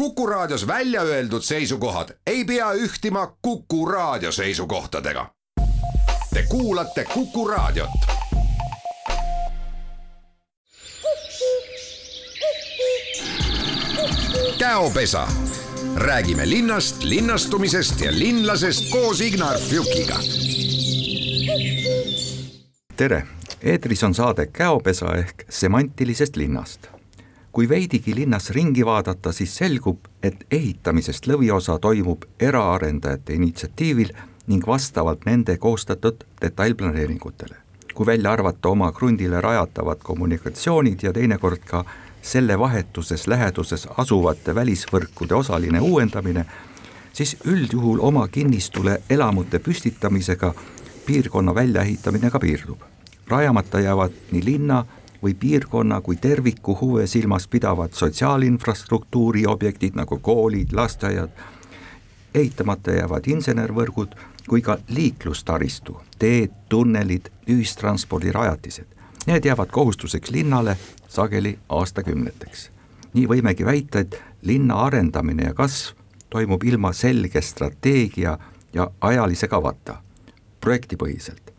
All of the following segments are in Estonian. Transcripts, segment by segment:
Kuku Raadios välja öeldud seisukohad ei pea ühtima Kuku Raadio seisukohtadega. Te kuulate Kuku Raadiot. käopesa, räägime linnast, linnastumisest ja linlasest koos Ignar Fjukiga. tere, eetris on saade Käopesa ehk semantilisest linnast kui veidigi linnas ringi vaadata, siis selgub, et ehitamisest lõviosa toimub eraarendajate initsiatiivil ning vastavalt nende koostatud detailplaneeringutele. kui välja arvata oma krundile rajatavad kommunikatsioonid ja teinekord ka selle vahetuses läheduses asuvate välisvõrkude osaline uuendamine, siis üldjuhul oma kinnistule elamute püstitamisega piirkonna väljaehitamine ka piirdub. rajamata jäävad nii linna või piirkonna kui terviku huve silmas pidavad sotsiaalinfrastruktuuri objektid nagu koolid, lasteaiad, ehitamata jäävad insenervõrgud kui ka liiklustaristu, teed, tunnelid, ühistranspordirajatised. Need jäävad kohustuseks linnale sageli aastakümneteks. nii võimegi väita, et linna arendamine ja kasv toimub ilma selge strateegia ja ajalise kavata, projektipõhiselt.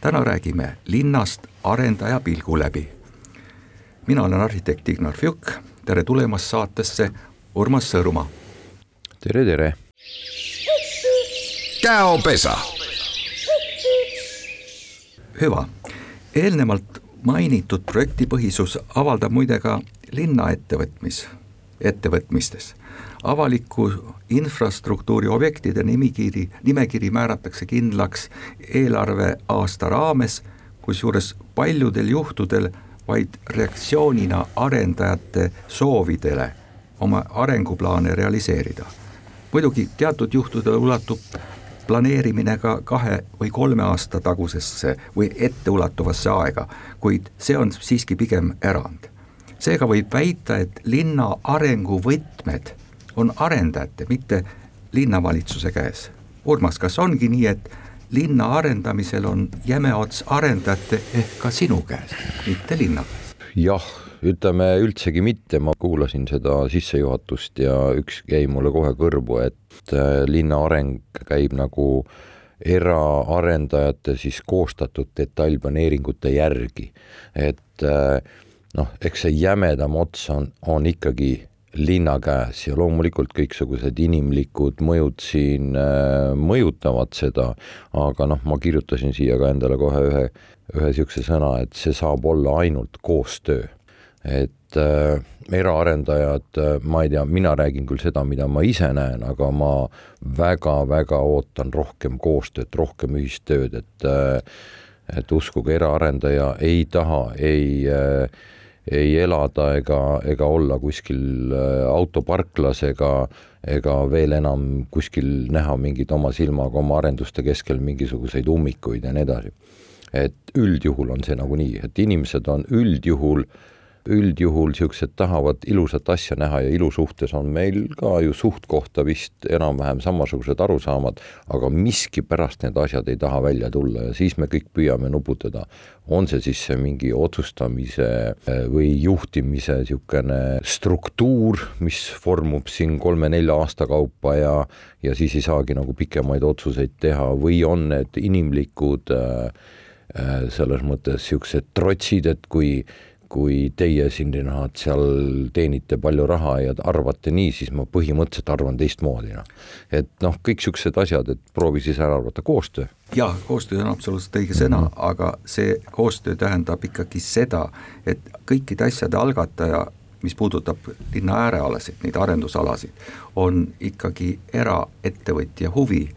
Täna räägime linnast arendaja pilgu läbi mina olen arhitekt Ignar Fjuk, tere tulemast saatesse, Urmas Sõõrumaa. tere, tere. käopesa. hüva, eelnevalt mainitud projektipõhisus avaldab muide ka linnaettevõtmis, ettevõtmistes avaliku infrastruktuuri objektide nimikiri, nimekiri määratakse kindlaks eelarveaasta raames, kusjuures paljudel juhtudel vaid reaktsioonina arendajate soovidele oma arenguplaane realiseerida. muidugi teatud juhtudel ulatub planeerimine ka kahe või kolme aasta tagusesse või etteulatuvasse aega, kuid see on siiski pigem erand. Seega võib väita, et linna arenguvõtmed on arendajate, mitte linnavalitsuse käes. Urmas, kas ongi nii, et linna arendamisel on jäme ots arendajate ehk ka sinu käes, mitte linna käes. jah, ütleme üldsegi mitte, ma kuulasin seda sissejuhatust ja üks jäi mulle kohe kõrvu, et äh, linna areng käib nagu eraarendajate siis koostatud detailplaneeringute järgi, et äh, noh, eks see jämedam ots on, on ikkagi linna käes ja loomulikult kõiksugused inimlikud mõjud siin äh, mõjutavad seda, aga noh, ma kirjutasin siia ka endale kohe ühe, ühe niisuguse sõna, et see saab olla ainult koostöö. et äh, eraarendajad, äh, ma ei tea, mina räägin küll seda, mida ma ise näen, aga ma väga-väga ootan rohkem koostööd, rohkem ühistööd, et äh, et uskuge, eraarendaja ei taha ei äh, ei elada ega, ega olla kuskil äh, autoparklas ega, ega veel enam kuskil näha mingeid oma silmaga oma arenduste keskel mingisuguseid ummikuid ja nii edasi. et üldjuhul on see nagunii, et inimesed on üldjuhul äh, üldjuhul niisugused tahavad ilusat asja näha ja ilu suhtes on meil ka ju suht kohta vist enam-vähem samasugused arusaamad, aga miskipärast need asjad ei taha välja tulla ja siis me kõik püüame nuputada. on see siis mingi otsustamise eh, või juhtimise niisugune struktuur, mis formub siin kolme-nelja aasta kaupa ja, ja siis ei saagi nagu pikemaid otsuseid teha või on need inimlikud äh, selles mõttes niisugused trotsid, et kui kui teie noh, seal teenite palju raha ja arvate nii, siis ma põhimõtteliselt arvan teistmoodi, noh. et noh, kõik niisugused asjad, et proovi siis ära arvata, koostöö. jaa, koostöö on absoluutselt õige sõna mm, -hmm. aga see koostöö tähendab ikkagi seda, et kõikide asjade algataja mis puudutab linna äärealasid, neid arendusalasid, on ikkagi eraettevõtja huvi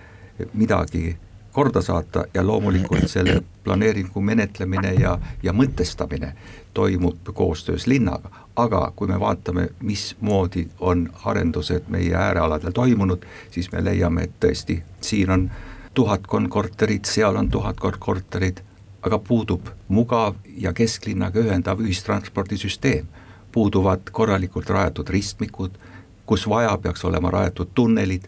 midagi korda saata ja loomulikult selle planeeringu menetlemine ja, ja mõtestamine toimub koostöös linnaga, aga kui me vaatame, mismoodi on arendused meie äärealadel toimunud, siis me leiame, et tõesti, siin on tuhatkond korterit, seal on tuhatkond korterit, aga puudub mugav ja kesklinnaga ühendav ühistranspordisüsteem. puuduvad korralikult rajatud ristmikud, kus vaja, peaks olema rajatud tunnelid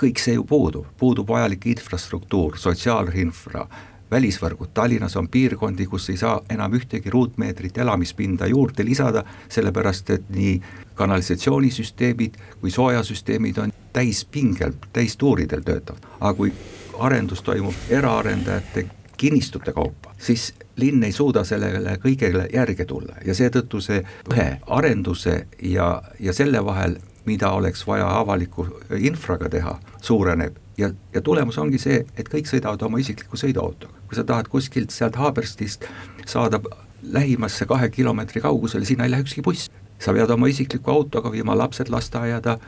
kõik see ju puudub, puudub vajalik infrastruktuur, sotsiaalinfra, välisvõrgud, Tallinnas on piirkondi, kus ei saa enam ühtegi ruutmeetrit elamispinda juurde lisada, sellepärast et nii kanalisatsioonisüsteemid kui soojasüsteemid on täispingel, täistuuridel töötavad, aga kui arendus toimub eraarendajate kinnistute kaupa, siis linn ei suuda sellele kõigele järge tulla. Ja seetõttu see ühe arenduse ja, ja selle vahel, mida oleks vaja avaliku infraga teha, suureneb ja, ja tulemus ongi see, et kõik sõidavad oma isikliku sõiduautoga. kui sa tahad kuskilt sealt Haaberstist saada lähimasse kahe kilomeetri kaugusele, sinna ei lähe ükski buss. sa pead oma isikliku autoga viima lapsed lasteaeda,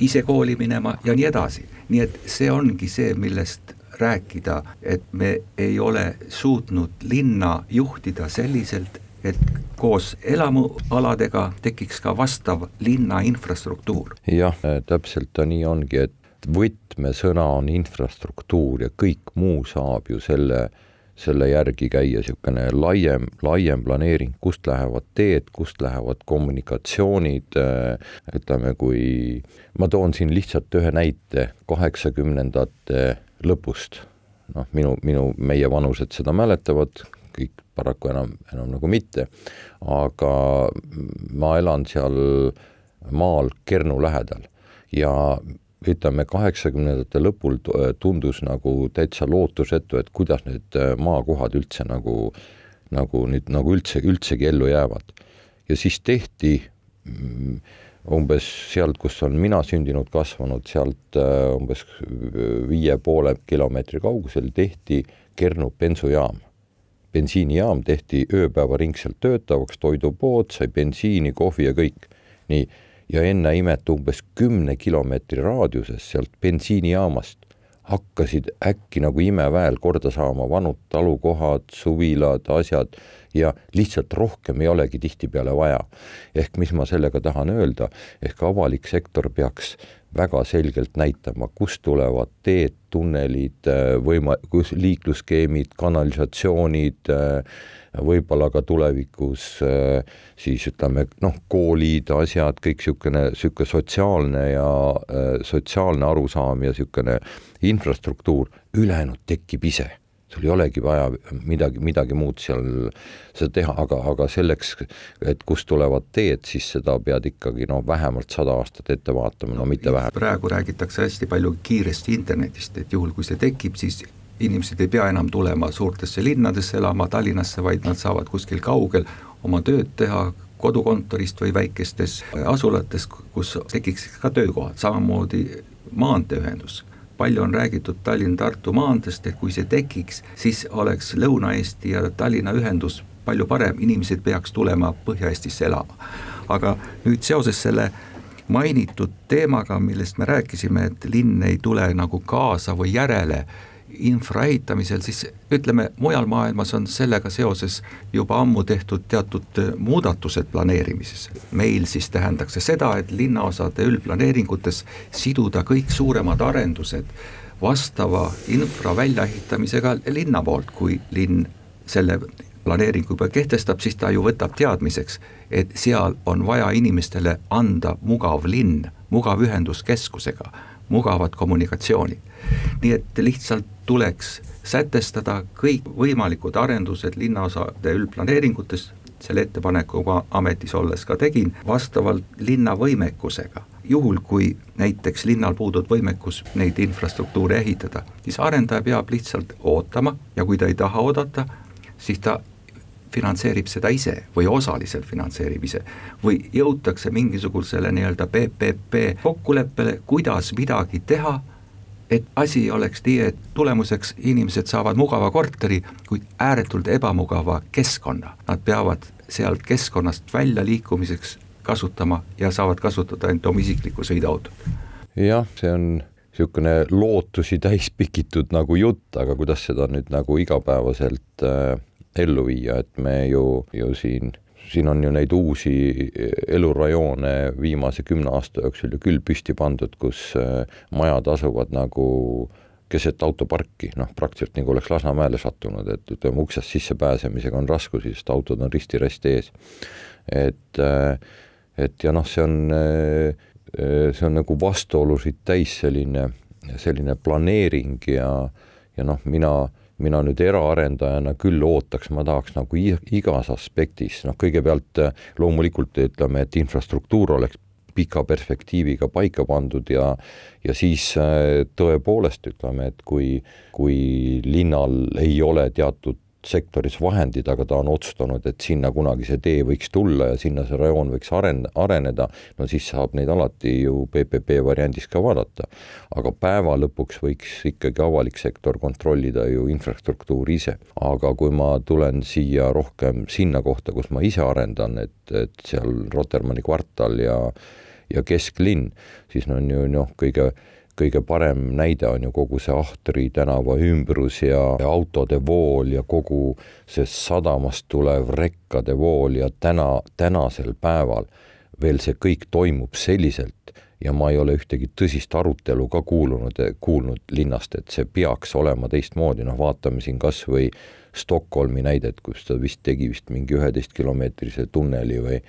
ise kooli minema ja nii edasi. nii et see ongi see, millest rääkida, et me ei ole suutnud linna juhtida selliselt, et koos elamualadega tekiks ka vastav linna infrastruktuur. jah, täpselt ta nii ongi, et võtmesõna on infrastruktuur ja kõik muu saab ju selle, selle järgi käia, niisugune laiem, laiem planeering, kust lähevad teed, kust lähevad kommunikatsioonid, ütleme, kui ma toon siin lihtsalt ühe näite kaheksakümnendate lõpust. noh, minu, minu, meie vanused seda mäletavad, kõik paraku enam, enam nagu mitte, aga ma elan seal maal Kernu lähedal ja ütleme, kaheksakümnendate lõpul tundus nagu täitsa lootusetu, et kuidas need maakohad üldse nagu, nagu nüüd nagu üldse, üldsegi ellu jäävad. ja siis tehti mm, umbes sealt, kus on mina sündinud, kasvanud, sealt äh, umbes viie poole kilomeetri kaugusel tehti Kernu bensujaam. Bensiinijaam tehti ööpäevaringselt töötavaks, toidupood, sai bensiini, kohvi ja kõik. nii, ja enne imet umbes kümne kilomeetri raadiuses sealt bensiinijaamast hakkasid äkki nagu imeväel korda saama vanud talukohad, suvilad, asjad ja lihtsalt rohkem ei olegi tihtipeale vaja. ehk mis ma sellega tahan öelda, ehk avalik sektor peaks väga selgelt näitama, kust tulevad teed, tunnelid, võima-, kus liiklusskeemid, kanalisatsioonid, võib-olla ka tulevikus siis ütleme noh, koolid, asjad, kõik niisugune, niisugune sotsiaalne ja sotsiaalne arusaam ja niisugune infrastruktuur, ülejäänud tekib ise sul ei olegi vaja midagi, midagi muud seal seda teha, aga, aga selleks, et kust tulevad teed, siis seda pead ikkagi noh, vähemalt sada aastat ette vaatama, no mitte vähem. praegu räägitakse hästi palju kiiresti internetist, et juhul, kui see tekib, siis inimesed ei pea enam tulema suurtesse linnadesse elama, Tallinnasse, vaid nad saavad kuskil kaugel oma tööd teha, kodukontorist või väikestes asulates, kus tekiks ka töökohad, samamoodi maanteeühendus palju on räägitud Tallinn-Tartu maanteest, et kui see tekiks, siis oleks Lõuna-Eesti ja Tallinna ühendus palju parem, inimesed peaks tulema Põhja-Eestisse elama. aga nüüd seoses selle mainitud teemaga, millest me rääkisime, et linn ei tule nagu kaasa või järele infra ehitamisel, siis ütleme, mujal maailmas on sellega seoses juba ammu tehtud teatud muudatused planeerimises. meil siis tähendaks see seda, et linnaosade üldplaneeringutes siduda kõik suuremad arendused vastava infra väljaehitamisega linna poolt, kui linn selle planeeringu juba kehtestab, siis ta ju võtab teadmiseks, et seal on vaja inimestele anda mugav linn, mugav ühendus keskusega, mugavad kommunikatsioonid. Nii et lihtsalt tuleks sätestada kõikvõimalikud arendused linnaosade üldplaneeringutes, selle ettepaneku ma ametis olles ka tegin, vastavalt linna võimekusega. juhul, kui näiteks linnal puudub võimekus neid infrastruktuure ehitada, siis arendaja peab lihtsalt ootama ja kui ta ei taha oodata, siis ta finantseerib seda ise või osaliselt finantseerib ise või jõutakse mingisugusele nii-öelda PPP kokkuleppele, kuidas midagi teha et asi oleks nii, et tulemuseks inimesed saavad mugava korteri, kuid ääretult ebamugava keskkonna. Nad peavad sealt keskkonnast välja liikumiseks kasutama ja saavad kasutada ainult oma isiklikku sõiduautot. jah, see on niisugune lootusi täis pikitud nagu jutt, aga kuidas seda nüüd nagu igapäevaselt äh, ellu viia, et me ju, ju siin siin on ju neid uusi elurajoone viimase kümne aasta jooksul ju küll püsti pandud, kus äh, majad asuvad nagu keset autoparki, noh, praktiliselt nagu oleks Lasnamäele sattunud, et ütleme, uksest sissepääsemisega on raskusi, sest autod on risti-rästi ees. et, äh, et ja noh, see on, äh, see on nagu vastuolusid täis selline, selline planeering ja, ja noh, mina mina nüüd eraarendajana küll ootaks, ma tahaks nagu igas aspektis, noh, kõigepealt loomulikult ütleme, et infrastruktuur oleks pika perspektiiviga paika pandud ja ja siis tõepoolest ütleme, et kui, kui linnal ei ole teatud sektoris vahendid, aga ta on otsustanud, et sinna kunagi see tee võiks tulla ja sinna see rajoon võiks aren-, areneda, no siis saab neid alati ju PPP variandis ka vaadata. aga päeva lõpuks võiks ikkagi avalik sektor kontrollida ju infrastruktuuri ise. aga kui ma tulen siia rohkem sinna kohta, kus ma ise arendan, et, et seal Rotermanni kvartal ja ja kesklinn, siis on ju noh, kõige kõige parem näide on ju kogu see Ahtri tänava ümbrus ja autode vool ja kogu see sadamast tulev rekkade vool ja täna, tänasel päeval veel see kõik toimub selliselt ja ma ei ole ühtegi tõsist arutelu ka kuulunud, kuulnud linnast, et see peaks olema teistmoodi, noh, vaatame siin kas või Stockholmi näidet, kus ta vist tegi vist mingi üheteistkilomeetrise tunneli või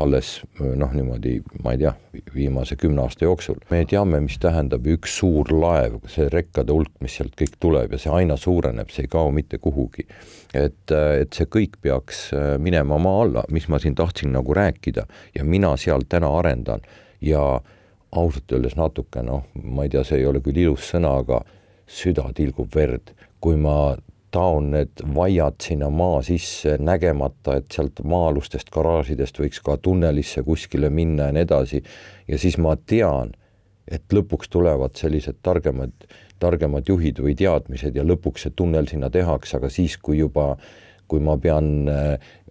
alles noh, niimoodi ma ei tea, viimase kümne aasta jooksul. me teame, mis tähendab üks suur laev, see rekkade hulk, mis sealt kõik tuleb ja see aina suureneb, see ei kao mitte kuhugi. et, et see kõik peaks minema maa alla, mis ma siin tahtsin nagu rääkida ja mina seal täna arendan ja ausalt öeldes natuke noh, ma ei tea, see ei ole küll ilus sõna, aga süda tilgub verd, kui ma taon need vaiad sinna maa sisse, nägemata, et sealt maa-alustest garaažidest võiks ka tunnelisse kuskile minna ja nii edasi. ja siis ma tean, et lõpuks tulevad sellised targemad, targemad juhid või teadmised ja lõpuks see tunnel sinna tehakse, aga siis, kui juba, kui ma pean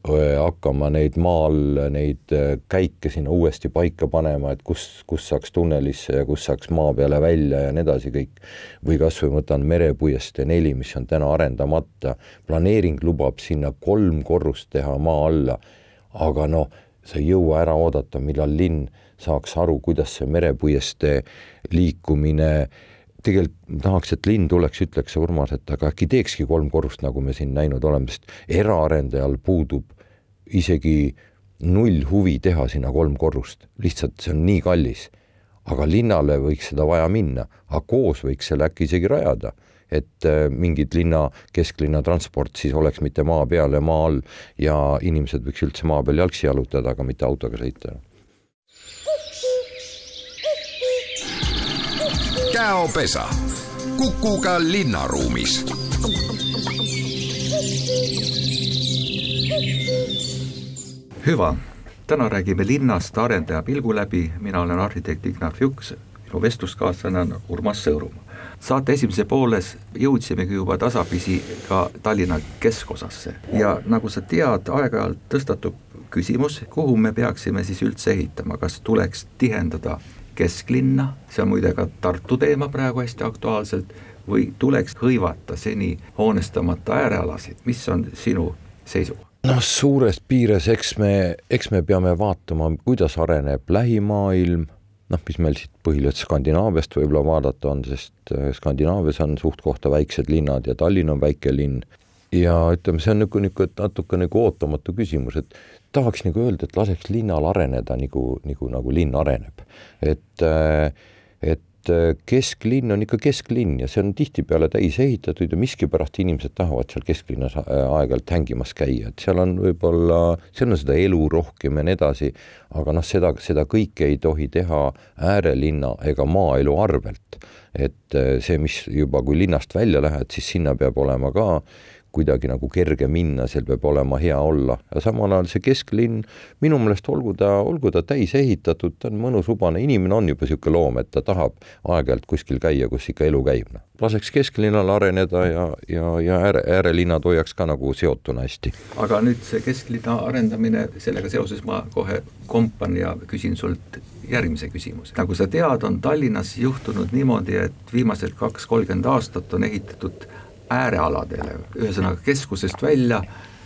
hakkama neid maal, neid käike sinna uuesti paika panema, et kus, kus saaks tunnelisse ja kus saaks maa peale välja ja nii edasi kõik. või kas või võtan Merepuiestee neli, mis on täna arendamata, planeering lubab sinna kolm korrust teha maa alla, aga noh, sa ei jõua ära oodata, millal linn saaks aru, kuidas see Merepuiestee liikumine äh, tegelikult tahaks, et linn tuleks, ütleks Urmas, et aga äkki teekski kolm korrust, nagu me siin näinud oleme, sest eraarendajal puudub isegi null huvi teha sinna kolm korrust, lihtsalt see on nii kallis. aga linnale võiks seda vaja minna, aga koos võiks selle äkki isegi rajada, et äh, mingid linna, kesklinna transport siis oleks mitte maa peal ja maa all ja inimesed võiks üldse maa peal jalgsi jalutada, aga mitte autoga sõita käopesa. Kukuga linnaruumis. hüva, täna räägime linnast arendaja pilgu läbi, mina olen arhitekt Ignat Juks, minu vestluskaaslane on Urmas Sõõrumaa. saate esimeses pooles jõudsimegi juba tasapisi ka Tallinna keskosasse ja nagu sa tead, aeg-ajalt tõstatub küsimus, kuhu me peaksime siis üldse ehitama, kas tuleks tihendada kesklinna, see on muide ka Tartu teema praegu hästi aktuaalselt, või tuleks hõivata seni hoonestamata äärealasid, mis on sinu seisukoht? noh, suures piires, eks me, eks me peame vaatama, kuidas areneb lähimaailm, noh, mis meil siit põhiliselt Skandinaaviast võib-olla vaadata on, sest äh, Skandinaavias on suht-kohta väiksed linnad ja Tallinn on väike linn. Ja ütleme, see on nagu niisugune natuke nagu ootamatu küsimus, et tahaks nagu öelda, et laseks linnal areneda nagu, nagu, nagu linn areneb. et, äh, et äh, kesklinn on ikka kesklinn ja see on tihtipeale täis ehitatud ja miskipärast inimesed tahavad seal kesklinnas äh, aeg-ajalt hängimas käia, et seal on võib-olla, seal on seda elu rohkem ja nii edasi, aga noh, seda, seda kõike ei tohi teha äärelinna ega maaelu arvelt. et see, mis juba, kui linnast välja lähed, siis sinna peab olema ka kuidagi nagu kerge minna, seal peab olema hea olla ja samal ajal see kesklinn minu meelest olgu ta, olgu ta täis ehitatud, ta on mõnus, hubane, inimene on juba niisugune loom, et ta tahab aeg-ajalt kuskil käia, kus ikka elu käib, noh. laseks kesklinnal areneda ja, ja, ja ääre, äärelinnad hoiaks ka nagu seotuna hästi. aga nüüd see kesklinna arendamine, sellega seoses ma kohe kompan ja küsin sult järgmise küsimuse. nagu sa tead, on Tallinnas juhtunud niimoodi, et viimased kaks-kolmkümmend aastat on ehitatud äärealadele, ühesõnaga keskusest välja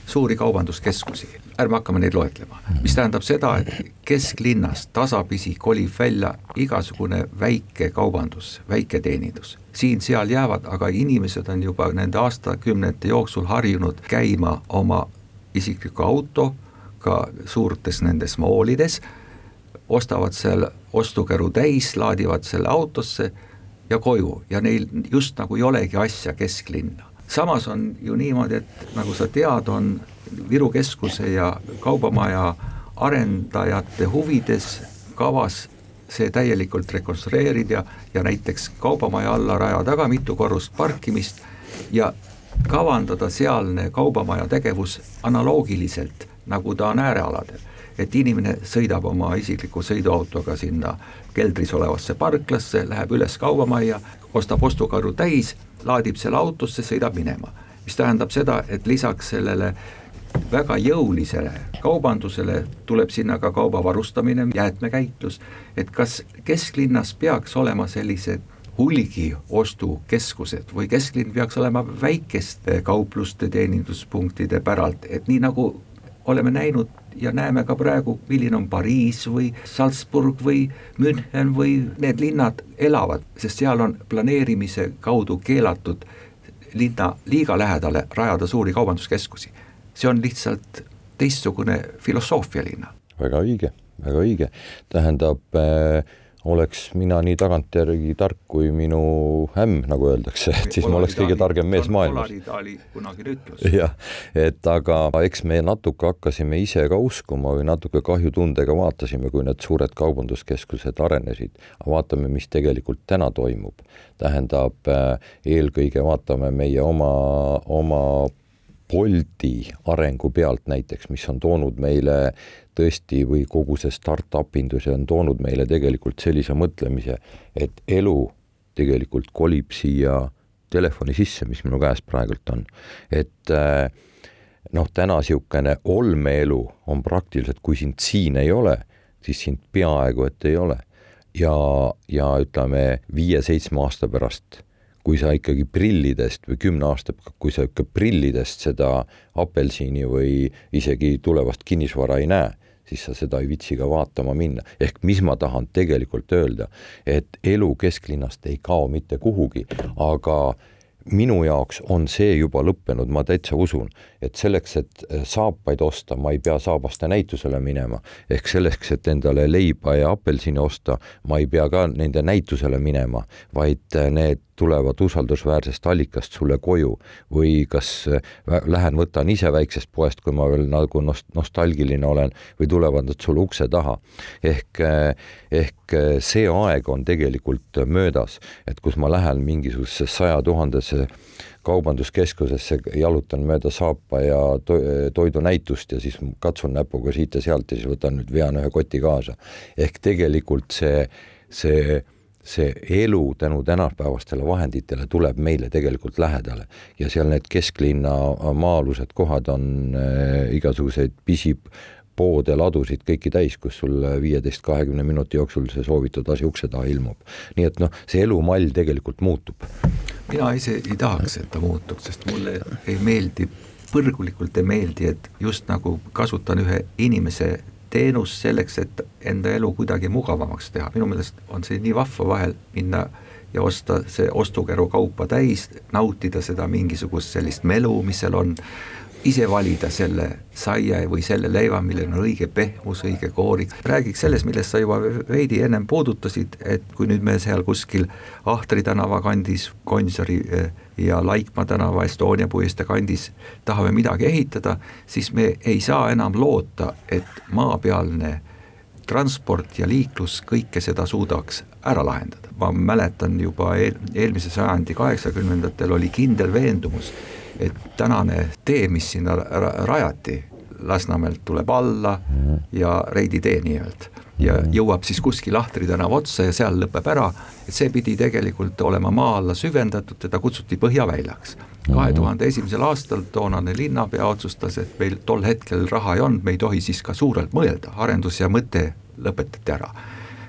suuri kaubanduskeskusi, ärme hakkame neid loetlema, mis tähendab seda, et kesklinnast tasapisi kolib välja igasugune väike kaubandus, väike teenindus. siin-seal jäävad, aga inimesed on juba nende aastakümnete jooksul harjunud käima oma isikliku autoga suurtes nendes moolides, ostavad seal ostukäru täis, laadivad selle autosse ja koju ja neil just nagu ei olegi asja kesklinna. samas on ju niimoodi, et nagu sa tead, on Viru keskuse ja kaubamaja arendajate huvides kavas see täielikult rekonstrueerida ja näiteks kaubamaja alla rajada ka mitu korrust parkimist ja kavandada sealne kaubamaja tegevus analoogiliselt, nagu ta on äärealadel. Et inimene sõidab oma isikliku sõiduautoga sinna keldris olevasse parklasse, läheb üles kaubamajja, ostab ostukarru täis, laadib selle autosse, sõidab minema. mis tähendab seda, et lisaks sellele väga jõulisele kaubandusele tuleb sinna ka kauba varustamine, jäätmekäitlus, et kas kesklinnas peaks olema sellised hulgiostukeskused või kesklinn peaks olema väikeste kaupluste teeninduspunktide päralt, et nii nagu oleme näinud ja näeme ka praegu, milline on Pariis või Salzburg või München või need linnad elavad, sest seal on planeerimise kaudu keelatud linna liiga lähedale rajada suuri kaubanduskeskusi see on lihtsalt teistsugune filosoofia linna. väga õige, väga õige, tähendab äh, oleks mina nii tagantjärgi tark kui minu ämm, nagu öeldakse, et siis ma oleks kõige targem mees maailmas. jah, et aga eks me natuke hakkasime ise ka uskuma või natuke kahjutundega vaatasime, kui need suured kaubanduskeskused arenesid. vaatame, mis tegelikult täna toimub. tähendab, äh, eelkõige vaatame meie oma, oma Bolti arengu pealt näiteks, mis on toonud meile tõesti või kogu see startup indus on toonud meile tegelikult sellise mõtlemise, et elu tegelikult kolib siia telefoni sisse, mis minu käes praegult on. et eh, noh, täna niisugune olmeelu on praktiliselt, kui sind siin ei ole, siis sind peaaegu et ei ole. ja, ja ütleme, viie-seitsme aasta pärast kui sa ikkagi prillidest või kümne aasta, kui sa ikka prillidest seda apelsini või isegi tulevast kinnisvara ei näe, siis sa seda ei viitsi ka vaatama minna. ehk mis ma tahan tegelikult öelda, et elu kesklinnast ei kao mitte kuhugi, aga minu jaoks on see juba lõppenud, ma täitsa usun, et selleks, et äh, saapaid osta, ma ei pea saabaste näitusele minema. ehk selleks, et endale leiba ja apelsini osta, ma ei pea ka nende näitusele minema, vaid äh, need tulevad usaldusväärsest allikast sulle koju või kas äh, lähen võtan ise väiksest poest, kui ma veel nagu nost-, nostalgiline olen, või tulevad nad sulle ukse taha. ehk, ehk see aeg on tegelikult möödas, et kus ma lähen mingisugusesse saja tuhandesse kaubanduskeskusesse, jalutan mööda saapa ja to toidunäitust ja siis katsun näpuga siit ja sealt ja siis võtan nüüd, vean ühe koti kaasa. ehk tegelikult see, see see elu tänu tänapäevastele vahenditele tuleb meile tegelikult lähedale ja seal need kesklinna maa-alused kohad on äh, igasuguseid pisipoode, ladusid kõiki täis, kus sul viieteist, kahekümne minuti jooksul see soovitud asi ukse taha ilmub. nii et noh, see elumall tegelikult muutub mina ise ei tahaks, et ta muutuks, sest mulle ei meeldi, põrgulikult ei meeldi, et just nagu kasutan ühe inimese teenust selleks, et enda elu kuidagi mugavamaks teha, minu meelest on see nii vahva vahel minna ja osta see ostukäru kaupa täis, nautida seda mingisugust sellist melu, mis seal on ise valida selle saia või selle leiva, millel on õige pehmus, õige koorik. räägiks sellest, millest sa juba veidi ennem puudutasid, et kui nüüd me seal kuskil Ahtri tänava kandis, Gonsiori eh, ja Laikmaa tänava, Estonia puiestee kandis tahame midagi ehitada, siis me ei saa enam loota, et maapealne transport ja liiklus kõike seda suudaks ära lahendada. ma mäletan juba eel, eelmise sajandi kaheksakümnendatel oli kindel veendumus, et tänane tee, mis sinna rajati, Lasnamäelt tuleb alla ja Reidi tee nii-öelda. Ja jõuab siis kuskil Lahtri tänava otsa ja seal lõpeb ära, et see pidi tegelikult olema maa alla süvendatud, teda kutsuti Põhjaväljaks. kahe tuhande esimesel aastal toonane linnapea otsustas, et meil tol hetkel raha ei olnud, me ei tohi siis ka suurelt mõelda, arendus ja mõte lõpetati ära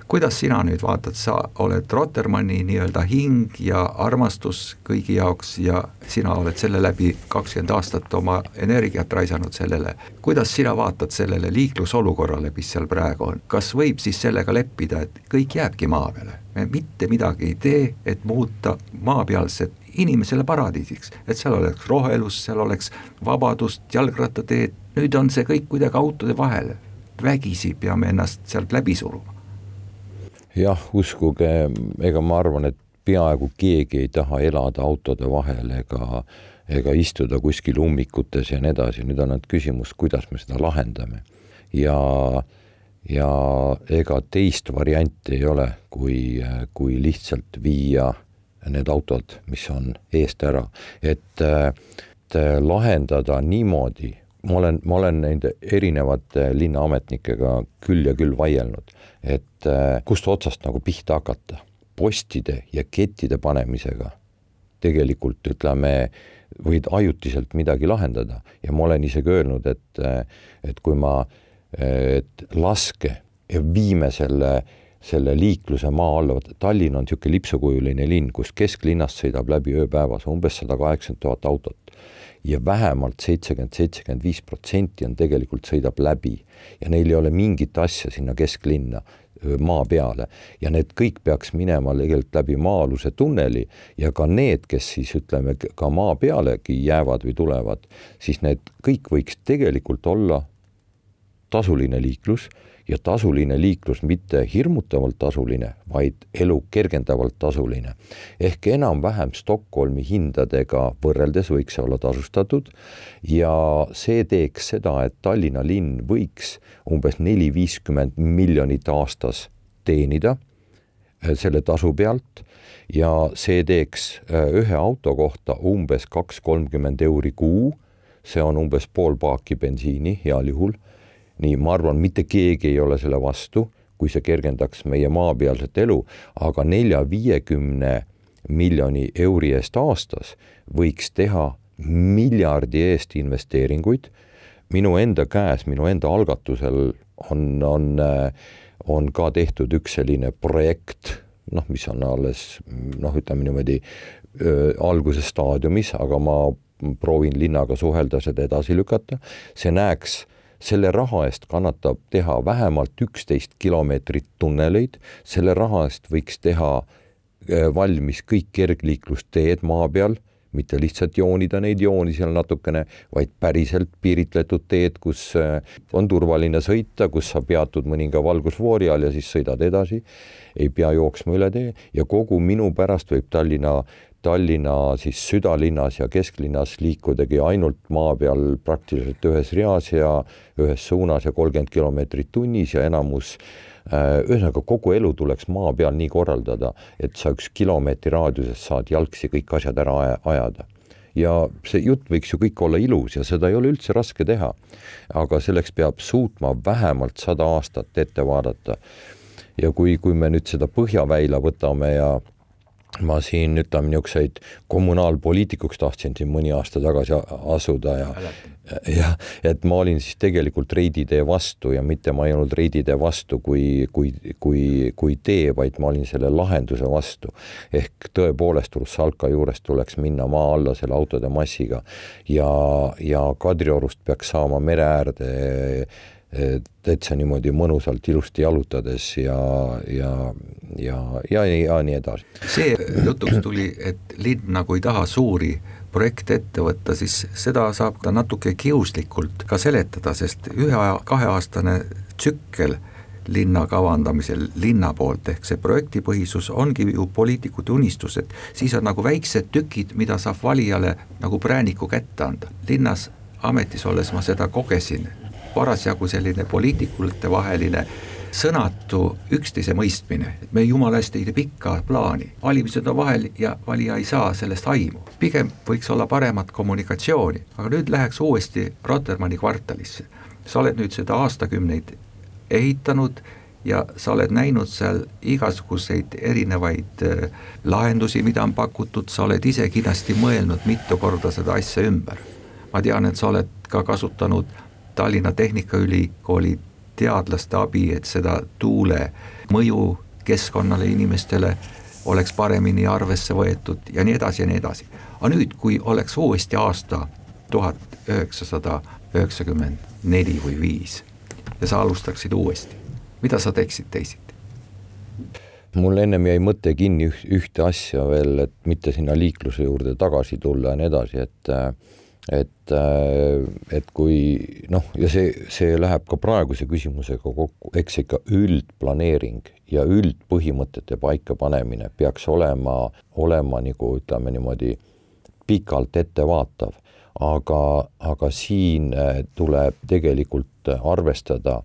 kuidas sina nüüd vaatad, sa oled Rotermanni nii-öelda hing ja armastus kõigi jaoks ja sina oled selle läbi kakskümmend aastat oma energiat raisanud sellele. kuidas sina vaatad sellele liiklusolukorrale, mis seal praegu on, kas võib siis sellega leppida, et kõik jääbki maa peale, me mitte midagi ei tee, et muuta maapealset inimesele paradiisiks, et seal oleks rohelus, seal oleks vabadust, jalgrattateed, nüüd on see kõik kuidagi autode vahel, vägisi peame ennast sealt läbi suruma jah, uskuge, ega ma arvan, et peaaegu keegi ei taha elada autode vahel ega ega istuda kuskil ummikutes ja nii edasi, nüüd on ainult küsimus, kuidas me seda lahendame. ja, ja ega teist varianti ei ole, kui, kui lihtsalt viia need autod, mis on eest ära, et, et lahendada niimoodi, ma olen, ma olen nende erinevate linnaametnikega küll ja küll vaielnud, et kust otsast nagu pihta hakata, postide ja kettide panemisega tegelikult ütleme, võid ajutiselt midagi lahendada. Ja ma olen isegi öelnud, et, et kui ma, et laske ja viime selle, selle liikluse maa alla, vaata Tallinn on niisugune lipsukujuline linn, kus kesklinnast sõidab läbi ööpäevas umbes sada kaheksakümmend tuhat autot ja vähemalt seitsekümmend, seitsekümmend viis protsenti on tegelikult, sõidab läbi. Ja neil ei ole mingit asja sinna kesklinna maa peale. Ja need kõik peaks minema tegelikult läbi maa-aluse tunneli. Ja ka need, kes siis ütleme ka maa pealegi jäävad või tulevad, siis need kõik võiks tegelikult olla tasuline liiklus ja tasuline liiklus mitte hirmutavalt tasuline, vaid elu kergendavalt tasuline. ehk enam-vähem Stockholmi hindadega võrreldes võiks see olla tasustatud ja see teeks seda, et Tallinna linn võiks umbes neli-viiskümmend miljonit aastas teenida äh, selle tasu pealt ja see teeks äh, ühe auto kohta umbes kaks-kolmkümmend euri kuu, see on umbes pool paaki bensiini heal juhul nii ma arvan, mitte keegi ei ole selle vastu, kui see kergendaks meie maapealset elu, aga nelja-viiekümne miljoni euri eest aastas võiks teha miljardi eest investeeringuid. minu enda käes, minu enda algatusel on, on, on ka tehtud üks selline projekt, noh, mis on alles noh, ütleme niimoodi alguses staadiumis, aga ma proovin linnaga suhelda, seda edasi lükata. see näeks selle raha eest kannatab teha vähemalt üksteist kilomeetrit tunneleid, selle raha eest võiks teha äh, valmis kõik kergliiklusteed maa peal, mitte lihtsalt joonida neid jooni seal natukene, vaid päriselt piiritletud teed, kus äh, on turvaline sõita, kus sa peatud mõninga valgusfoori all ja siis sõidad edasi, ei pea jooksma üle tee. Ja kogu minu pärast võib Tallinna Tallinna siis südalinnas ja kesklinnas liikudagi ainult maa peal praktiliselt ühes reas ja ühes suunas ja kolmkümmend kilomeetrit tunnis ja enamus äh, ühesõnaga kogu elu tuleks maa peal nii korraldada, et sa üks kilomeetri raadiuses saad jalgsi kõik asjad ära ajada ja see jutt võiks ju kõik olla ilus ja seda ei ole üldse raske teha. aga selleks peab suutma vähemalt sada aastat ette vaadata. ja kui, kui me nüüd seda Põhjaväila võtame ja ma siin ütleme niisuguseid kommunaalpoliitikuks tahtsin siin mõni aasta tagasi asuda ja jah, et ma olin siis tegelikult reiditee vastu ja mitte ma ei olnud reiditee vastu kui, kui, kui, kui tee, vaid ma olin selle lahenduse vastu. ehk tõepoolest Russalka juurest tuleks minna maa alla selle autode massiga ja, ja Kadriorust peaks saama mere äärde täitsa niimoodi mõnusalt ilusti jalutades ja, ja, ja, ja, ja nii edasi. see jutuks tuli, et linn nagu ei taha suuri projekte ette võtta, siis seda saab ta natuke kiuslikult ka seletada, sest ühe-kaheaastane tsükkel linna kavandamisel linna poolt, ehk see projektipõhisus ongi ju poliitikute unistus, et siis on nagu väiksed tükid, mida saab valijale nagu prääniku kätte anda. linnas ametis olles ma seda kogesin parasjagu selline poliitikute vaheline sõnatu üksteise mõistmine, et me jumala eest ei tee pikka plaani, valimised on vahel ja valija ei saa sellest aimu. pigem võiks olla paremat kommunikatsiooni, aga nüüd läheks uuesti Rotermanni kvartalisse. sa oled nüüd seda aastakümneid ehitanud ja sa oled näinud seal igasuguseid erinevaid äh, lahendusi, mida on pakutud, sa oled ise kindlasti mõelnud mitu korda seda asja ümber. ma tean, et sa oled ka kasutanud Tallinna Tehnikaülikooli teadlaste abi, et seda tuule mõju keskkonnale, inimestele oleks paremini arvesse võetud ja nii edasi ja nii edasi. aga nüüd, kui oleks uuesti aasta tuhat üheksasada üheksakümmend neli või viis ja sa alustaksid uuesti, mida sa teeksid teisiti? mul ennem jäi mõte kinni ühte asja veel, et mitte sinna liikluse juurde tagasi tulla ja nii edasi, et äh, et, äh, et kui noh, ja see, see läheb ka praeguse küsimusega kokku, eks ikka üldplaneering ja üldpõhimõtete paikapanemine peaks olema, olema nagu ütleme niimoodi pikalt ettevaatav, aga, aga siin äh, tuleb tegelikult arvestada,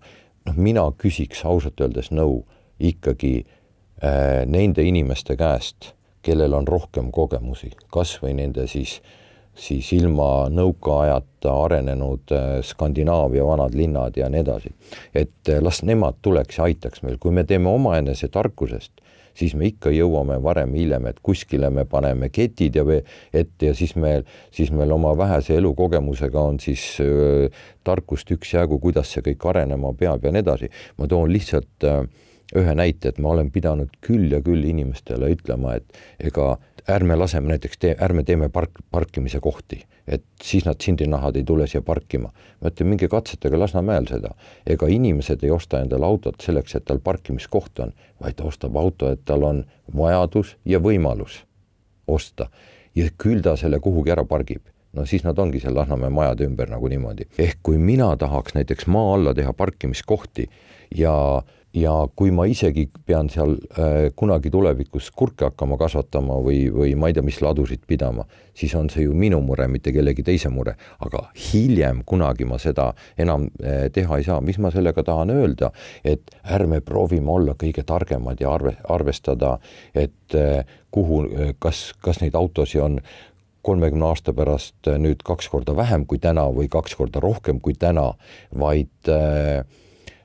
noh, mina küsiks ausalt öeldes nõu ikkagi äh, nende inimeste käest, kellel on rohkem kogemusi, kas või nende siis äh, siis ilma nõukaajata arenenud äh, Skandinaavia vanad linnad ja nii edasi. et äh, las nemad tuleks ja aitaks meil, kui me teeme omaenese tarkusest, siis me ikka jõuame varem-hiljem, et kuskile me paneme ketid ja ette ja siis meil, siis meil oma vähese elukogemusega on siis öö, äh, tarkust üksjagu, kuidas see kõik arenema peab ja nii edasi. ma toon lihtsalt öö, ühe näite, et ma olen pidanud küll ja küll inimestele ütlema, et ega ärme laseme näiteks tee, ärme teeme park, parkimise kohti, et siis nad sindinahad ei tule siia parkima. ma ütlen, minge katsetage Lasnamäel seda. ega inimesed ei osta endale autot selleks, et tal parkimiskoht on, vaid ta ostab auto, et tal on vajadus ja võimalus osta. ja küll ta selle kuhugi ära pargib no siis nad ongi seal Lasnamäe majade ümber nagu niimoodi. ehk kui mina tahaks näiteks maa alla teha parkimiskohti ja ja kui ma isegi pean seal äh, kunagi tulevikus kurke hakkama kasvatama või, või ma ei tea, mis ladusid pidama, siis on see ju minu mure, mitte kellegi teise mure, aga hiljem kunagi ma seda enam äh, teha ei saa, mis ma sellega tahan öelda, et ärme proovime olla kõige targemad ja arve, arvestada, et äh, kuhu, kas, kas neid autosid on kolmekümne aasta pärast nüüd kaks korda vähem kui täna või kaks korda rohkem kui täna, vaid äh,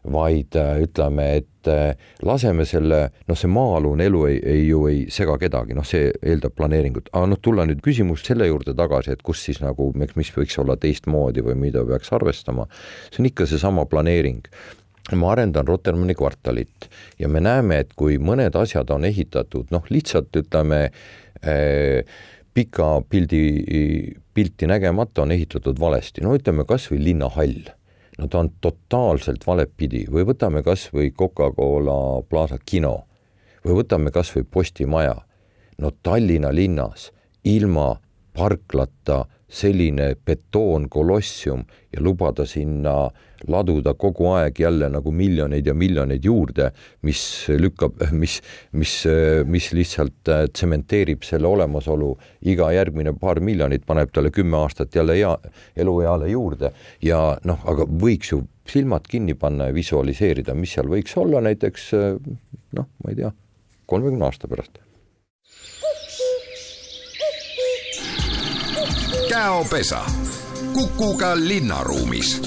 vaid äh, ütleme, et äh, laseme selle, noh, see maa-alune elu ei, ei ju ei sega kedagi, noh, see eeldab planeeringut, aga noh, tulla nüüd küsimus selle juurde tagasi, et kus siis nagu, mis võiks olla teistmoodi või mida peaks arvestama, see on ikka seesama planeering. Ma arendan Rotermanni kvartalit ja me näeme, et kui mõned asjad on ehitatud, noh, lihtsalt ütleme eh, pika pildi, pilti nägemata on ehitatud valesti, no ütleme kas või linnahall no ta on totaalselt valepidi või võtame kas või Coca-Cola Plaza kino või võtame kas või Postimaja. no Tallinna linnas ilma parklata selline betoonkolossium ja lubada sinna laduda kogu aeg jälle nagu miljoneid ja miljoneid juurde, mis lükkab, mis, mis, mis lihtsalt äh, tsementeerib selle olemasolu, iga järgmine paar miljonit paneb talle kümme aastat jälle ea, elueale juurde. Ja noh, aga võiks ju silmad kinni panna ja visualiseerida, mis seal võiks olla näiteks äh, noh, ma ei tea, kolmekümne aasta pärast. Käopesa Kukuga linnaruumis.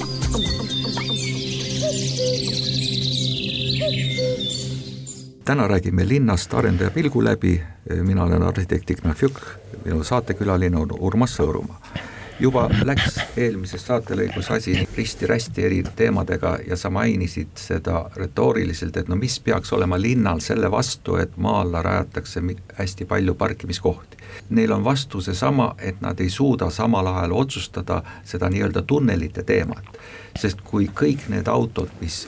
Täna räägime linnast arendaja pilgu läbi, mina olen arhitekt Ignat Fjuk, minu saatekülaline on Urmas Sõõrumaa juba läks eelmises saatelõigus asi risti-rästi eri teemadega ja sa mainisid seda retooriliselt, et no mis peaks olema linnal selle vastu, et maa alla rajatakse hästi palju parkimiskohti. Neil on vastu seesama, et nad ei suuda samal ajal otsustada seda nii-öelda tunnelite teemat. sest kui kõik need autod, mis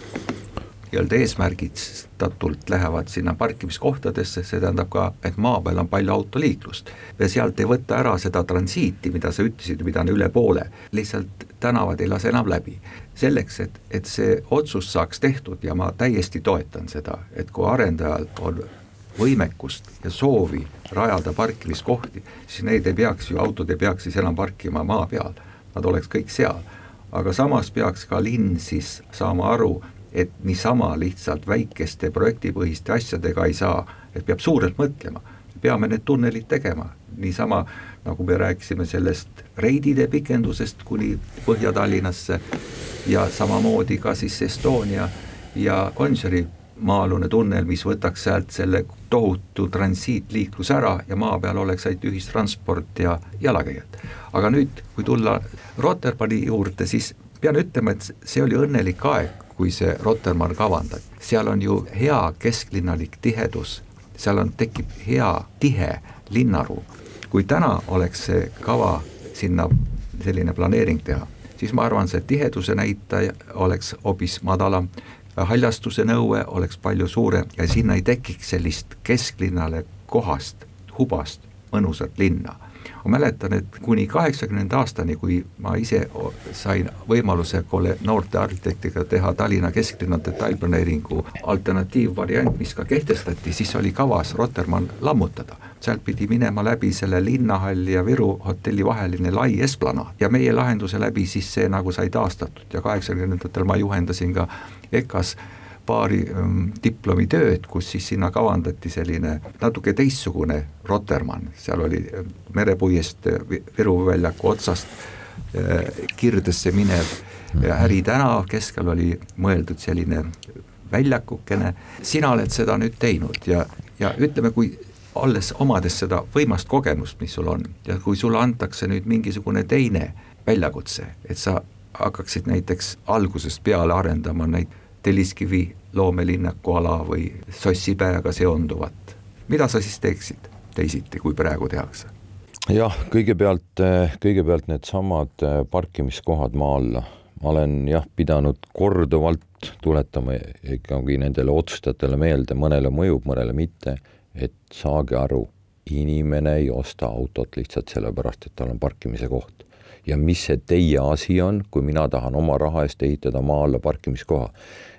nii-öelda eesmärgistatult lähevad sinna parkimiskohtadesse, see tähendab ka, et maa peal on palju autoliiklust. ja sealt ei võta ära seda transiiti, mida sa ütlesid, mida on üle poole, lihtsalt tänavad ei lase enam läbi. selleks, et, et see otsus saaks tehtud ja ma täiesti toetan seda, et kui arendajal on võimekust ja soovi rajada parkimiskohti, siis need ei peaks ju, autod ei peaks siis enam parkima maa peal, nad oleks kõik seal. aga samas peaks ka linn siis saama aru, et niisama lihtsalt väikeste projektipõhiste asjadega ei saa, et peab suurelt mõtlema, peame need tunnelid tegema, niisama nagu me rääkisime sellest reidide pikendusest kuni Põhja-Tallinnasse ja samamoodi ka siis Estonia ja Gonsiori maa-alune tunnel, mis võtaks sealt selle tohutu transiitliikluse ära ja maa peal oleks ainult ühistransport ja jalakäijad. aga nüüd, kui tulla Rotermanni juurde, siis pean ütlema, et see oli õnnelik aeg, kui see Rotermann kavandati, seal on ju hea kesklinnalik tihedus, seal on, tekib hea tihe linnaruum. kui täna oleks see kava sinna selline planeering teha, siis ma arvan, see tiheduse näitaja oleks hoopis madalam, haljastuse nõue oleks palju suurem ja sinna ei tekiks sellist kesklinnale kohast, hubast, mõnusat linna ma mäletan, et kuni kaheksakümnenda aastani, kui ma ise sain võimaluse noorte arhitektiga teha Tallinna kesklinna detailplaneeringu alternatiivvariant, mis ka kehtestati, siis oli kavas Rotermann lammutada. sealt pidi minema läbi selle linnahalli ja Viru hotelli vaheline lai esplanaad ja meie lahenduse läbi siis see nagu sai taastatud ja kaheksakümnendatel ma juhendasin ka EKA-s paari ähm, diplomitööd, kus siis sinna kavandati selline natuke teistsugune Rotermann, seal oli äh, merepuiest äh, Viru väljaku otsast äh, Kirdesse minev äritänav, keskel oli mõeldud selline väljakukene, sina oled seda nüüd teinud ja, ja ütleme, kui olles, omades seda võimast kogemust, mis sul on ja kui sulle antakse nüüd mingisugune teine väljakutse, et sa hakkaksid näiteks algusest peale arendama neid Telliskivi loomelinnaku ala või Sossipäevaga seonduvat, mida sa siis teeksid teisiti, kui praegu tehakse? jah, kõigepealt, kõigepealt needsamad äh, parkimiskohad maa alla, ma olen jah, pidanud korduvalt tuletama ikkagi nendele otsustajatele meelde, mõnele mõjub, mõnele mitte, et saage aru, inimene ei osta autot lihtsalt sellepärast, et tal on parkimise koht ja mis see teie asi on, kui mina tahan oma raha eest ehitada maa alla parkimiskoha.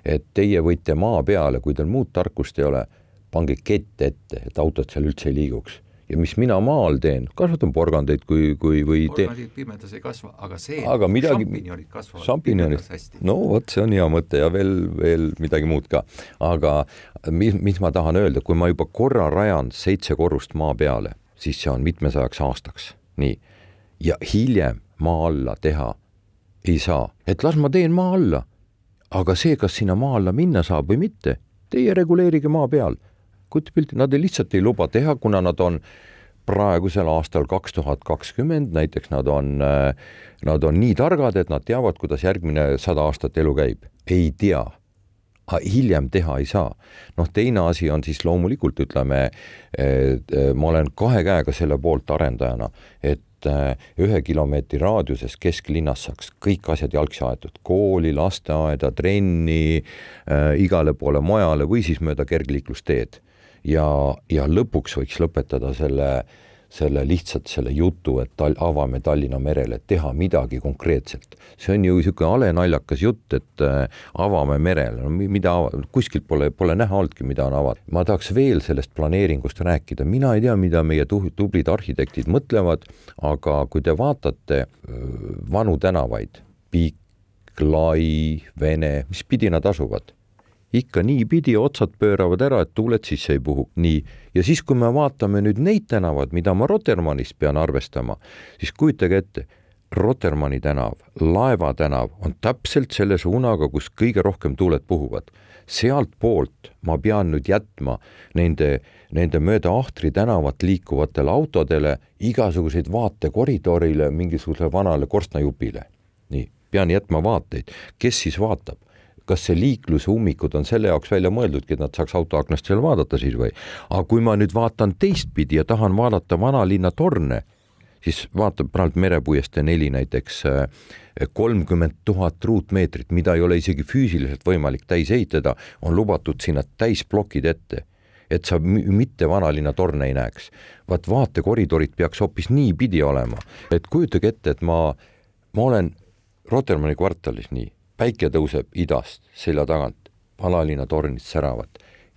et teie võite maa peale, kui teil muud tarkust ei ole, pange kett ette, et autod seal üldse ei liiguks ja mis mina maal teen, kasvatan porgandeid, kui, kui või porgandid pimedas ei kasva, aga see, aga midagi, šampinjonid kasvavad šampinjonid, no vot, see on hea mõte ja veel, veel midagi muud ka. aga mis, mis ma tahan öelda, kui ma juba korra rajan seitse korrust maa peale, siis see on mitmesajaks aastaks, nii. ja hiljem maa alla teha ei saa, et las ma teen maa alla. aga see, kas sinna maa alla minna saab või mitte, teie reguleerige maa peal. kujutapilti, nad ei, lihtsalt ei luba teha, kuna nad on praegusel aastal kaks tuhat kakskümmend, näiteks nad on, nad on nii targad, et nad teavad, kuidas järgmine sada aastat elu käib. ei tea hiljem teha ei saa. noh, teine asi on siis loomulikult ütleme, ma olen kahe käega selle poolt arendajana, et et äh, ühe kilomeetri raadiuses kesklinnas saaks kõik asjad jalgsi aetud, kooli, lasteaeda, trenni äh,, igale poole mujale või siis mööda kergliiklusteed. ja, ja lõpuks võiks lõpetada selle äh, selle lihtsalt selle jutu, et tal-, avame Tallinna merele, teha midagi konkreetselt. see on ju niisugune hale naljakas jutt, et äh, avame merele, no mida, kuskilt pole, pole näha olnudki, mida on avatud. ma tahaks veel sellest planeeringust rääkida, mina ei tea, mida meie tublid arhitektid mõtlevad, aga kui te vaatate äh, vanu tänavaid, Pikk, Lai, Vene, mis pidi nad asuvad? Ikka niipidi otsad pööravad ära, et tuuled sisse ei puhu, nii. ja siis, kui me vaatame nüüd neid tänavad, mida ma Rotermannist pean arvestama, siis kujutage ette, Rotermanni tänav, Laeva tänav on täpselt selle suunaga, kus kõige rohkem tuuled puhuvad. sealtpoolt ma pean nüüd jätma nende, nende mööda Ahtri tänavat liikuvatele autodele igasuguseid vaatekoridorile, mingisugusele vanale korstnajupile. nii, pean jätma vaateid, kes siis vaatab? Kas see liikluse ummikud on selle jaoks välja mõeldudki, et nad saaks autoaknast seal vaadata siis või? aga kui ma nüüd vaatan teistpidi ja tahan vaadata vanalinna torne, siis vaata praegu Merepuiestee neli näiteks äh, kolmkümmend tuhat ruutmeetrit, mida ei ole isegi füüsiliselt võimalik täis ehitada, on lubatud sinna täisplokid ette et sa mitte vanalinna torne ei näeks. vaat vaatekoridorid peaks hoopis niipidi olema, et kujutage ette, et ma, ma olen Rotermanni kvartalis nii päike tõuseb idast selja tagant, vanalinna tornid säravad.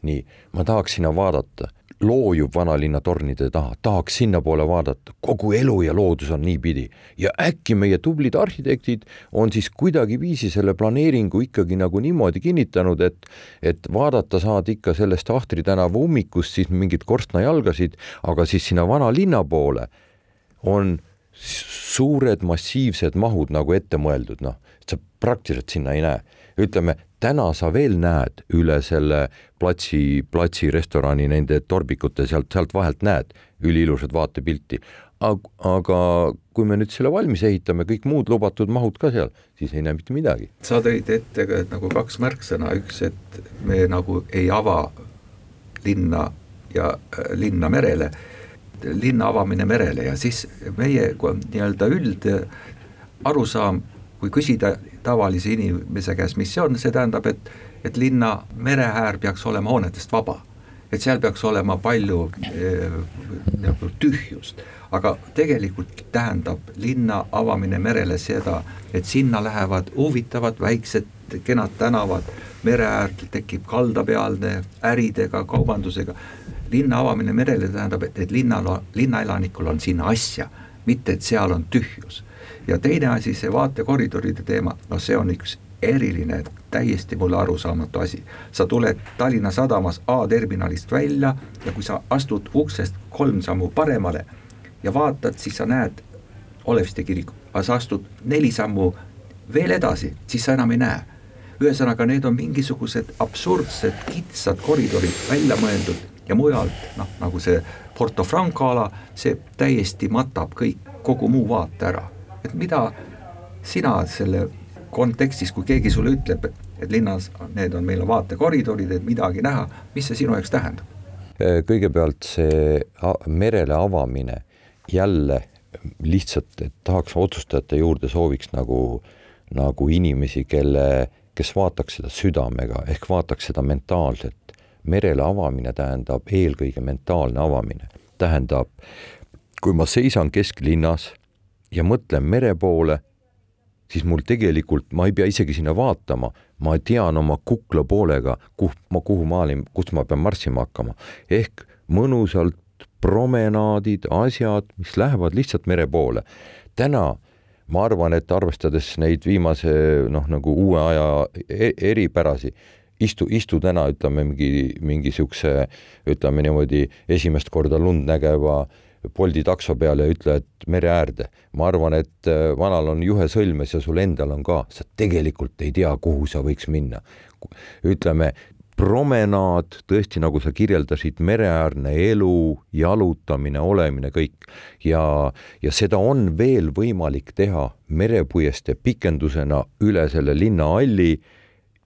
nii, ma tahaks sinna vaadata, loojub vanalinna tornide taha, tahaks sinnapoole vaadata, kogu elu ja loodus on niipidi. ja äkki meie tublid arhitektid on siis kuidagiviisi selle planeeringu ikkagi nagu niimoodi kinnitanud, et et vaadata saad ikka sellest Ahtri tänava ummikust siis mingeid korstnajalgasid, aga siis sinna vanalinna poole on suured massiivsed mahud nagu ette mõeldud, noh, praktiliselt sinna ei näe. ütleme, täna sa veel näed üle selle platsi, platsi restorani nende torbikute sealt, sealt vahelt näed üliilusat vaatepilti. aga kui me nüüd selle valmis ehitame, kõik muud lubatud mahud ka seal, siis ei näe mitte midagi. sa tõid ette ka nagu kaks märksõna, üks, et me nagu ei ava linna ja äh, linna merele linna avamine merele ja siis meie nii-öelda üldarusaam, kui küsida tavalise inimese käest, mis see on, see tähendab, et et linna mereäär peaks olema hoonetest vaba. et seal peaks olema palju eh, nagu tühjust, aga tegelikult tähendab linna avamine merele seda, et sinna lähevad huvitavad väiksed kenad tänavad, mere äärde tekib kaldapealne äridega, kaubandusega, linna avamine merele tähendab, et, et linnal, linnaelanikul on sinna asja, mitte et seal on tühjus. Ja teine asi, see vaatekoridoride teema, no see on üks eriline, täiesti mulle arusaamatu asi. sa tuled Tallinna Sadamas A-terminalist välja ja kui sa astud uksest kolm sammu paremale ja vaatad, siis sa näed Oleviste kirikut, aga sa astud neli sammu veel edasi, siis sa enam ei näe. ühesõnaga, need on mingisugused absurdsed kitsad koridorid välja mõeldud ja mujalt, noh nagu see Porto Franco ala, see täiesti matab kõik, kogu muu vaate ära. Et mida sina selle kontekstis, kui keegi sulle ütleb, et linnas need on, meil on vaatekoridorid, et midagi näha, mis see sinu jaoks tähendab? kõigepealt see merele avamine jälle lihtsalt, et tahaks otsustajate juurde sooviks nagu, nagu inimesi, kelle, kes vaataks seda südamega ehk vaataks seda mentaalselt. merele avamine tähendab eelkõige mentaalne avamine, tähendab, kui ma seisan kesklinnas ja mõtlen mere poole, siis mul tegelikult, ma ei pea isegi sinna vaatama, ma tean oma kukla poolega, kuhu ma, kuhu ma olin, kust ma pean marssima hakkama. ehk mõnusalt promenaadid, asjad, mis lähevad lihtsalt mere poole. täna ma arvan, et arvestades neid viimase noh, nagu uue aja e eripärasi, istu, istu täna ütleme mingi, mingi siukse, ütleme niimoodi esimest korda lund nägeva Bolti takso peale ja ütle, et mere äärde. ma arvan, et äh, vanal on juhe sõlmes ja sul endal on ka, sa tegelikult ei tea, kuhu sa võiks minna. ütleme, promenaad, tõesti, nagu sa kirjeldasid, mereäärne elu, jalutamine, olemine, kõik. ja, ja seda on veel võimalik teha merepuiestee pikendusena üle selle linnahalli.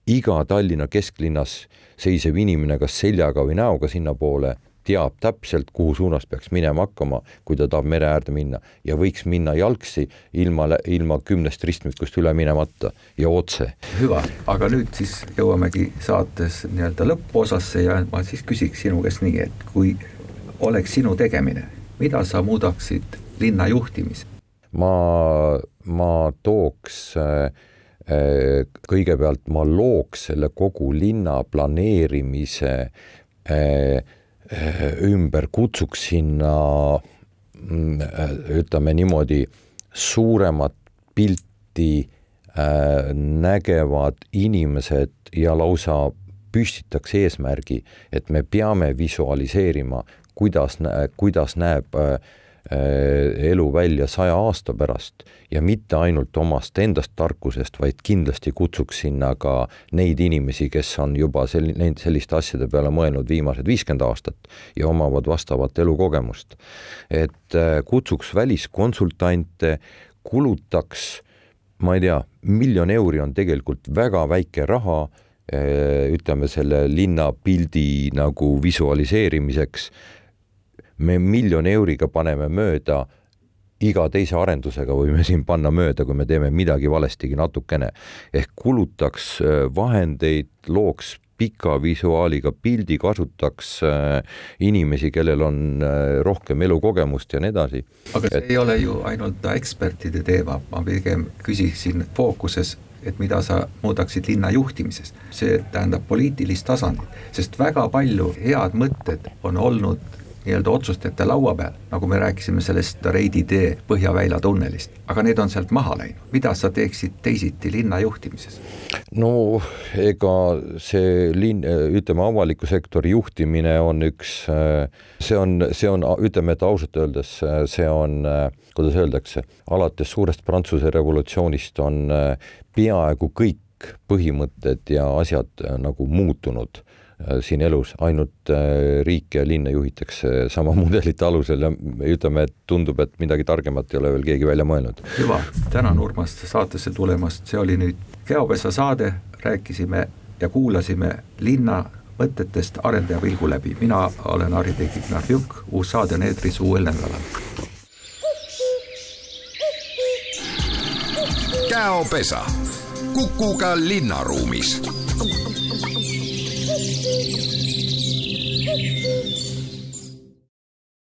iga Tallinna kesklinnas seisev inimene, kas seljaga või näoga sinnapoole teab täpselt, kuhu suunas peaks minema hakkama, kui ta tahab mere äärde minna ja võiks minna jalgsi ilma, ilma kümnest ristmikust üle minemata ja otse. hüva, aga nüüd siis jõuamegi saates nii-öelda lõpposasse ja ma siis küsiks sinu käest nii, et kui oleks sinu tegemine, mida sa muudaksid linna juhtimis? ma, ma tooks äh, äh, kõigepealt ma looks selle kogu linna planeerimise äh, ümber kutsuks sinna mm, eh, ütleme niimoodi, suuremat pilti äh, nägevad inimesed ja lausa püstitaks eesmärgi, et me peame visualiseerima, kuidas, kuidas näeb Äh, elu välja saja aasta pärast ja mitte ainult omast endast tarkusest, vaid kindlasti kutsuks sinna ka neid inimesi, kes on juba sel-, neid selliste asjade peale mõelnud viimased viiskümmend aastat ja omavad vastavat elukogemust. et äh, kutsuks väliskonsultante, kulutaks, ma ei tea, miljon euri on tegelikult väga väike raha, äh, ütleme selle linnapildi nagu visualiseerimiseks me miljoni euriga paneme mööda iga teise arendusega võime siin panna mööda, kui me teeme midagi valestigi natukene. ehk kulutaks äh, vahendeid, looks pika visuaaliga pildi, kasutaks äh, inimesi, kellel on äh, rohkem elukogemust ja nii edasi. aga see et... ei ole ju ainult ekspertide teema, ma pigem küsiksin fookuses et mida sa muudaksid linna juhtimises. see tähendab poliitilist tasandit, sest väga palju head mõtted on olnud nii-öelda otsustajate laua peal, nagu me rääkisime sellest Reidi tee Põhjaväila tunnelist, aga need on sealt maha läinud, mida sa teeksid teisiti linna juhtimises? no ega see linn, ütleme, avaliku sektori juhtimine on üks, see on, see on, ütleme, et ausalt öeldes see on, kuidas öeldakse, alates suurest Prantsuse revolutsioonist on peaaegu kõik põhimõtted ja asjad nagu muutunud siin elus, ainult äh, riiki ja linna juhitakse sama mudelite alusel ja ütleme, et tundub, et midagi targemat ei ole veel keegi välja mõelnud. hüva, tänan Urmas saatesse tulemast, see oli nüüd Keopesa saade, rääkisime ja kuulasime linna mõtetest arendaja pilgu läbi, mina olen Harri-Teik Ignatjuk, uus saade on eetris uuel nädalal. käopesa, Kukuga linnaruumis Thank you.